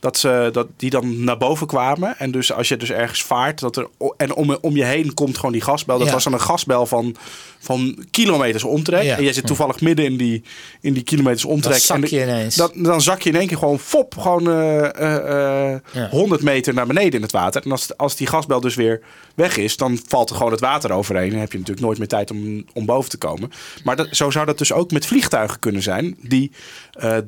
Dat ze, dat die dan naar boven kwamen. En dus als je dus ergens vaart. Dat er, en om, om je heen komt gewoon die gasbel. Dat Ja. was dan een gasbel van, van kilometers omtrek. Ja. En jij zit toevallig midden in die, in die kilometers omtrek. Dan zak je ineens. Dat, dan zak je in één keer gewoon fop. Gewoon eh, eh, eh, Ja. 100 meter naar beneden in het water. En als, als die gasbel dus weer weg is. Dan valt er gewoon het water overheen. En heb je natuurlijk nooit meer tijd om, om boven te komen. Maar dat, zo zou dat dus ook met vliegtuigen kunnen zijn. Die, eh, eh,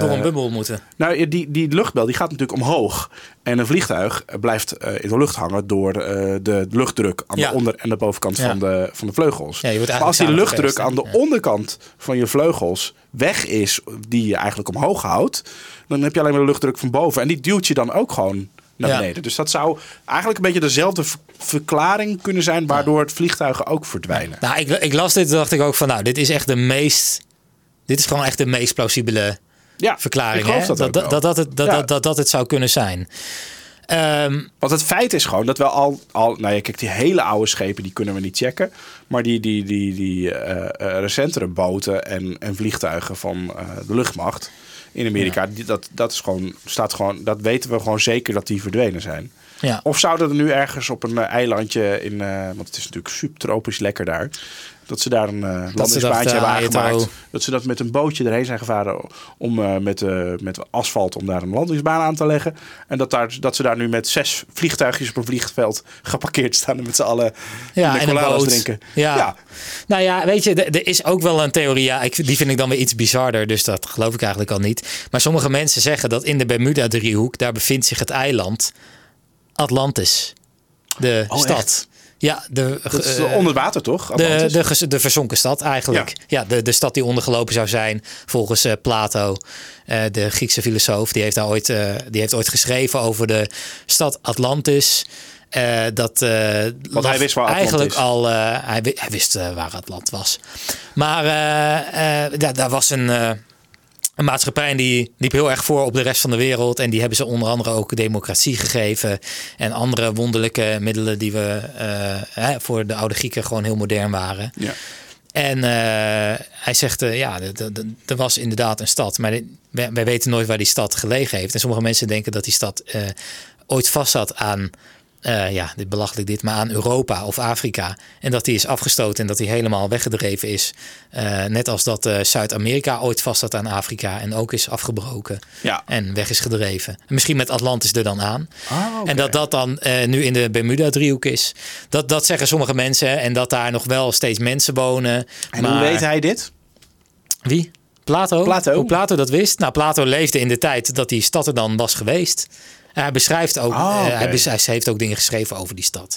door een bubbel moeten. nou, die, die luchtbel die gaat natuurlijk omhoog. En een vliegtuig blijft eh, in de lucht hangen door eh, de luchtdruk aan Ja. de onder- en de bovenkant Ja. van, de, van de vleugels. Ja, maar als die luchtdruk aan de onderkant van je vleugels weg is, die je eigenlijk omhoog houdt, dan heb je alleen maar de luchtdruk van boven. En die duwt je dan ook gewoon naar beneden. Dus dat zou eigenlijk een beetje dezelfde ver- verklaring kunnen zijn, waardoor het vliegtuigen ook verdwijnen. Nou, ik, ik las dit en dacht ik ook van, nou, dit is echt de meest... Dit is gewoon echt de meest plausibele Ja, verklaring. ik geloof hè? dat dat, wel. dat, dat, het, dat, Ja. dat, dat, dat het zou kunnen zijn. Ehm, Want het feit is gewoon dat we al, al nou ja, kijk, die hele oude schepen die kunnen we niet checken. Maar die, die, die, die eh, eh, recentere boten en, en vliegtuigen van eh, de luchtmacht in Amerika, die, dat, dat is gewoon, staat gewoon, dat weten we gewoon zeker dat die verdwenen zijn. ja. Of zouden er nu ergens op een eilandje in, want het is natuurlijk subtropisch lekker daar, dat ze daar een eh landingsbaantje dachten, hebben aangemaakt. Dat ze dat met een bootje erheen zijn gevaren om eh, met, eh, met asfalt om daar een landingsbaan aan te leggen. En dat, daar, dat ze daar nu met zes vliegtuigjes op een vliegveld geparkeerd staan en met z'n allen Ja, en een drinken. Ja. ja. Nou ja, weet je, er er is ook wel een theorie. Ja, ik, die vind ik dan weer iets bizarder, dus dat geloof ik eigenlijk al niet. Maar sommige mensen zeggen dat in de Bermuda-driehoek, daar bevindt zich het eiland Atlantis. De Oh, stad. echt? Ja, de, Dat is eh, onder water toch? de, Atlantis? de, de verzonken stad eigenlijk. Ja, de, de stad die ondergelopen zou zijn volgens eh, Plato, eh, de Griekse filosoof. Die heeft, daar ooit, die heeft ooit geschreven over de stad Atlantis. Dat, eh, hij wist waar Atlant eigenlijk al. hij, hij wist waar Atlant was. Maar daar, daar was een. Een maatschappij en die liep heel erg voor op de rest van de wereld. En die hebben ze onder andere ook democratie gegeven. En andere wonderlijke middelen die we eh, hè, voor de oude Grieken gewoon heel modern waren. ja. En eh, hij zegt, eh, ja, er was inderdaad een stad. Maar wij, weten nooit waar die stad gelegen heeft. En sommige mensen denken dat die stad ooit vast zat aan, eh, ja, dit belachelijk dit, maar aan Europa of Afrika. En dat die is afgestoten en dat die helemaal weggedreven is. Eh, net als dat eh, Zuid-Amerika ooit vast zat aan Afrika en ook is afgebroken. Ja. En weg is gedreven. En misschien met Atlantis er dan aan. Ah. En dat dat dan nu in de Bermuda-driehoek is. Dat, dat zeggen sommige mensen. En dat daar nog wel steeds mensen wonen. En maar... hoe weet hij dit? Wie? Plato? Plato. Hoe Plato dat wist? Nou, Plato leefde in de tijd dat die stad er dan was geweest. Hij beschrijft ook, Oh, eh, hij, hij heeft ook dingen geschreven over die stad.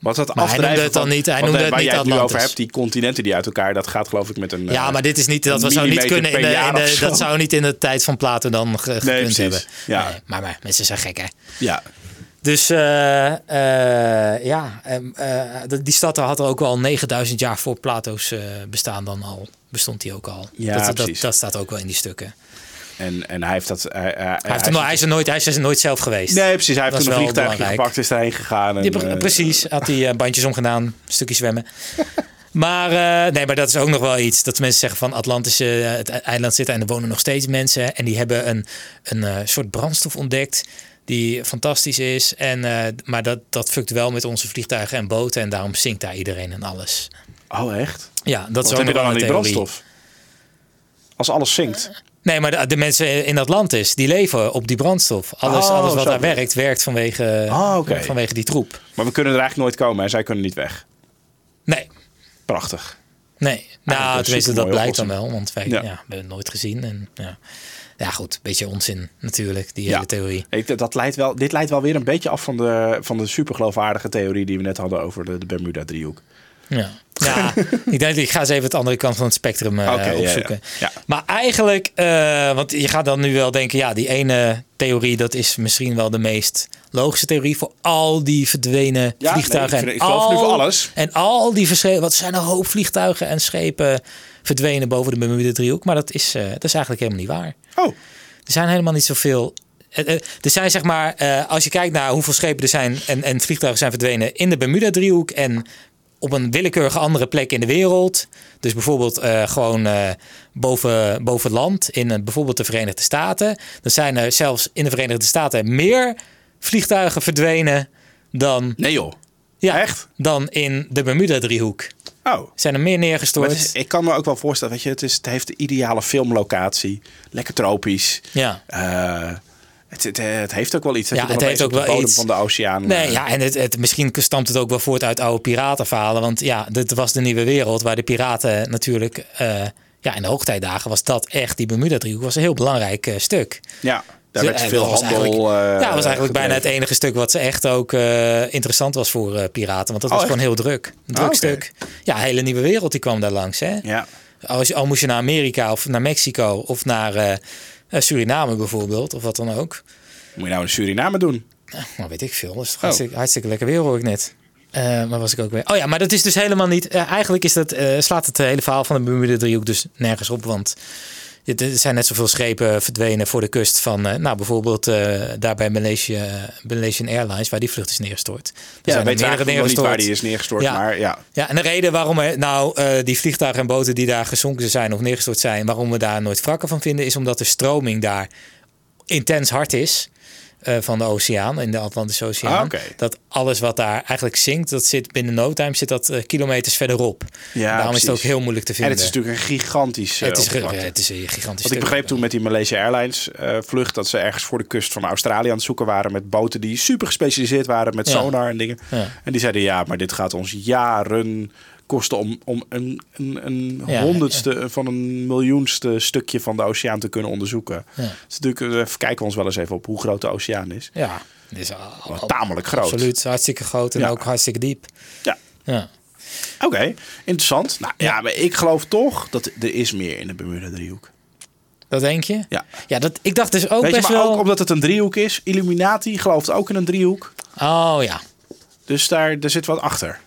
Want dat Maar hij noemde het dan niet- hij noemde eh, het waar niet jij het nu over hebt, die continenten die uit elkaar, dat gaat geloof ik met een... Ja, eh, maar dit is niet, dat we zou niet kunnen in de, in dat zou niet in de tijd van Plato dan ge- gekund hebben. Ja. Nee, maar, maar mensen zijn gek, hè? Ja, Dus ja, ehm, eh, die stad had er ook al 9000 jaar voor Plato's bestaan dan al. Bestond die ook al. Ja, dat, dat, dat staat ook wel in die stukken. En, en hij heeft dat... Hij, hij, Hij, heeft er, nog- hij, is er nooit, hij is er nooit zelf geweest. Nee, precies. Hij heeft toen een vliegtuigje belangrijk. gepakt, is daarheen gegaan. En, eh, precies, had hij eh, bandjes omgedaan, een stukje zwemmen. Maar, eh, nee, maar dat is ook nog wel iets. Dat mensen zeggen van Atlantis, eh, het eiland zit en er wonen nog steeds mensen. En die hebben een, een eh, soort brandstof ontdekt die fantastisch is. En, eh, maar dat, dat fukt wel met onze vliegtuigen en boten. En daarom zinkt daar iedereen en alles. Oh, echt? Ja, dat Wat is heb je dan aan die brandstof? Als alles zinkt. Nee, maar de, de mensen in Atlantis, die leven op die brandstof. Alles, Oh, alles wat daar werkt, werkt vanwege, Ah, vanwege die troep. Maar we kunnen er eigenlijk nooit komen en zij kunnen niet weg. Nee, Prachtig. Nee, nou, tenminste, dat blijkt dan wel. Want wij Ja. ja. we hebben het nooit gezien. En, ja. ja, goed, beetje onzin natuurlijk, die Ja. hele theorie. Ik, dat leidt wel, dit leidt wel weer een beetje af van de, van de supergeloofwaardige theorie die we net hadden over de, de Bermuda-driehoek. Ja, ja ik denk, ik ga eens even het andere kant van het spectrum eh, Oké, ja, ja. opzoeken. Ja. Maar eigenlijk, eh, want je gaat dan nu wel denken, ja, die ene theorie, dat is misschien wel de meest logische theorie voor al die verdwenen vliegtuigen. nee, ik en ik geloof nu voor al- alles. En al die verschillende, wat zijn een hoop vliegtuigen en schepen verdwenen boven de Bermuda-driehoek. Maar dat is, eh, dat is eigenlijk helemaal niet waar. Oh, Er zijn helemaal niet zoveel. Er zijn zeg maar, als je kijkt naar hoeveel schepen er zijn en, en vliegtuigen zijn verdwenen in de Bermuda-driehoek en op een willekeurige andere plek in de wereld. Dus bijvoorbeeld eh, gewoon eh, boven, boven land in eh, bijvoorbeeld de Verenigde Staten. Dan zijn er zelfs in de Verenigde Staten meer vliegtuigen verdwenen dan, nee joh. ja, Echt? dan in de Bermuda-driehoek. Oh. Zijn er meer neergestort? het is- ik kan me ook wel voorstellen, weet je, het, is, het heeft de ideale filmlocatie. Lekker tropisch. ja. Eh, het, het, het heeft ook wel iets. Dat Ja, je het heeft ook wel bodem iets. van de oceaan. Nee, eh, ja, en het, het, misschien stamt het ook wel voort uit oude piratenverhalen. Want ja, dit was de nieuwe wereld waar de piraten natuurlijk... eh, ja, in de hoogtijdagen was dat echt, die Bermuda-driehoek was een heel belangrijk eh, stuk. ja. Daar werd Eh, veel handel. eh, ja, dat was eigenlijk bijna het enige stuk wat ze echt ook eh, interessant was voor eh, piraten. Want dat Oh, was gewoon heel druk. Een druk oké. stuk. Ja, een hele nieuwe wereld die kwam daar langs. Hè? Ja. Als je, al moest je naar Amerika of naar Mexico of naar eh, eh, Suriname bijvoorbeeld, of wat dan ook. Moet je nou in Suriname doen? Nou, weet ik veel. Dat is Oh. hartstikke, hartstikke lekker weer, hoor ik net. Eh maar was ik ook weer. Oh ja, maar dat is dus helemaal niet. eh, eigenlijk is dat, eh, slaat het hele verhaal van de Bermuda driehoek dus nergens op. Want er zijn net zoveel schepen verdwenen voor de kust van, eh, nou bijvoorbeeld eh, daar bij Malaysia, Malaysian Airlines, waar die vlucht is neergestort. Er Ja, zijn weet meerdere niet waar die is neergestort, Ja. maar ja. Ja, en de reden waarom er nou eh, die vliegtuigen en boten die daar gezonken zijn of neergestort zijn, waarom we daar nooit wrakken van vinden, is omdat de stroming daar intens hard is. Eh, van de oceaan, in de Atlantische Oceaan. Ah. Dat alles wat daar eigenlijk zinkt, dat zit binnen no time zit dat eh, kilometers verderop. Ja, Daarom is het ook heel moeilijk te En vinden. het is natuurlijk een gigantisch eh, het is, het is een gigantisch Want ik begreep toen met die Malaysia Airlines vlucht dat ze ergens voor de kust van Australië aan het zoeken waren met boten die super gespecialiseerd waren met sonar en dingen. En die zeiden ja, maar dit gaat ons jaren kosten om, om een, een, een Ja, honderdste van een miljoenste stukje van de oceaan te kunnen onderzoeken. Ja. Dus natuurlijk eh, kijken we ons wel eens even op hoe groot de oceaan is. Ja, het is al- tamelijk groot. Absoluut, hartstikke groot en ook hartstikke diep. Ja. Ja. Oké, interessant. Nou ja, maar ik geloof toch dat er is meer in de Bermuda driehoek. Dat denk je? Ja. Ja, dat, ik dacht dus ook Weet je, best maar wel... ook omdat het een driehoek is. Illuminati gelooft ook in een driehoek. Oh ja. Dus daar, daar zit wat achter.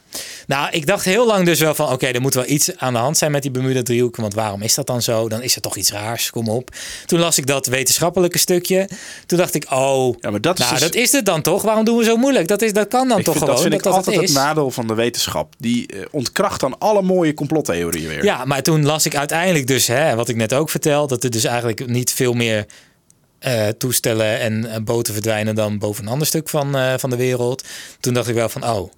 Nou, ik dacht heel lang dus wel van... oké, er moet wel iets aan de hand zijn met die Bermuda-driehoek. Want waarom is dat dan zo? Dan is er toch iets raars, kom op. Toen las ik dat wetenschappelijke stukje. Toen dacht ik, oh, Ja, maar dat is nou, dus- dat is het dan toch? Waarom doen we zo moeilijk? Dat, is, dat kan dan Ik toch vind, gewoon? dat vind ik dat altijd is. het nadeel van de wetenschap. Die eh, ontkracht dan alle mooie complottheorieën weer. Ja, maar toen las ik uiteindelijk dus, hè, wat ik net ook vertel... dat er dus eigenlijk niet veel meer... eh, toestellen en eh, boten verdwijnen dan boven een ander stuk van, van de wereld. Toen dacht ik wel van, oh,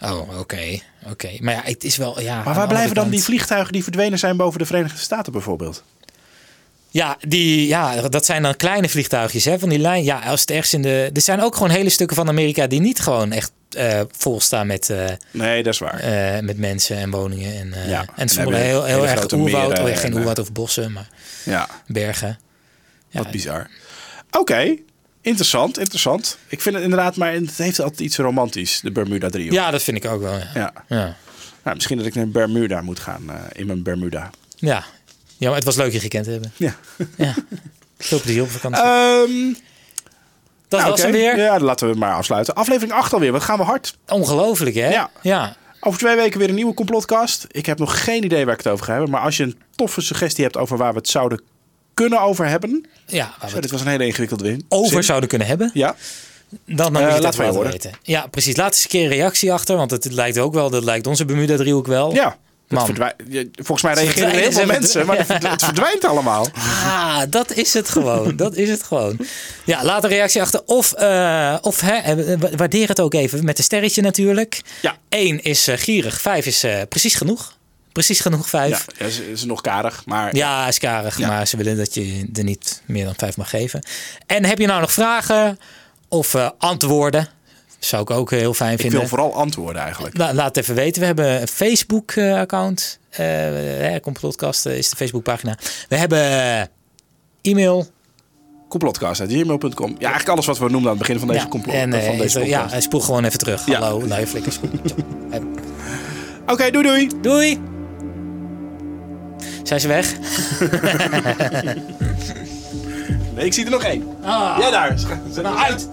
oh, oké, oké. Maar ja, het is wel, ja... Maar waar blijven dan die vliegtuigen die verdwenen zijn boven de Verenigde Staten bijvoorbeeld? Ja, die, ja, dat zijn dan kleine vliegtuigjes hè, van die lijn. Ja, als het ergens in de. Er zijn ook gewoon hele stukken van Amerika die niet gewoon echt eh vol staan met, eh, Nee, dat is waar. eh, met mensen en woningen. En, eh, Ja, en sommige heel, heel erg oerwoud. meren Oh, ja, geen en, eh, oerwoud of bossen, maar Ja, bergen. Ja, wat bizar. Oké, interessant, interessant. Ik vind het inderdaad, maar het heeft altijd iets romantisch, de Bermuda driehoek. ja, dat vind ik ook wel. Ja. Ja. Ja. Nou, misschien dat ik naar Bermuda moet gaan, eh, in mijn Bermuda. ja. Ja, maar het was leuk je gekend te hebben. Ja. Ja. Veel plezier op vakantie. Ehm, dat nou, was hem weer. Ja, laten we maar afsluiten. Aflevering 8 alweer. Wat gaan we hard? Ongelooflijk, hè? Ja. ja. Over twee weken weer een nieuwe complotcast. Ik heb nog geen idee waar ik het over ga hebben. Maar als je een toffe suggestie hebt over waar we het zouden kunnen over hebben. Ja, waar Zo, dit was een hele ingewikkelde win. over Zin. zouden kunnen hebben. Ja. Dan, Eh, moet je het laten we laten horen. weten. Ja, precies. Laat eens een keer een reactie achter. Want het lijkt ook wel, dat lijkt onze Bermuda-driehoek wel. Ja. Volgens mij reageren heel veel mensen, maar het verdw- het verdwijnt allemaal. Ah, dat is het gewoon. dat is het gewoon. Ja, laat een reactie achter. Of, eh, of hè, eh, wa- waardeer het ook even met een sterretje natuurlijk. Ja. Eén is eh, gierig, vijf is precies genoeg. Precies genoeg Ja, vijf. ja, is, is nog karig, maar Ja, is karig, Ja. maar ze willen dat je er niet meer dan vijf mag geven. En heb je nou nog vragen of eh, antwoorden? Zou ik ook heel fijn ik vinden. wil vooral antwoorden eigenlijk. La- laat het even weten. We hebben een Facebook-account. Uh, Complotcast eh, is de Facebookpagina. We hebben eh, e-mail. Complotcast.gmail.com. Ja, eigenlijk alles wat we noemden aan het begin van deze Ja, complot. en, eh, van deze ja, podcast. spoel gewoon even terug. Ja. Hallo, nou, flikkers. Oké, doei doei. Doei! Zijn ze weg? Nee, ik zie er nog één. Ah, Jij daar. Zet nou uit.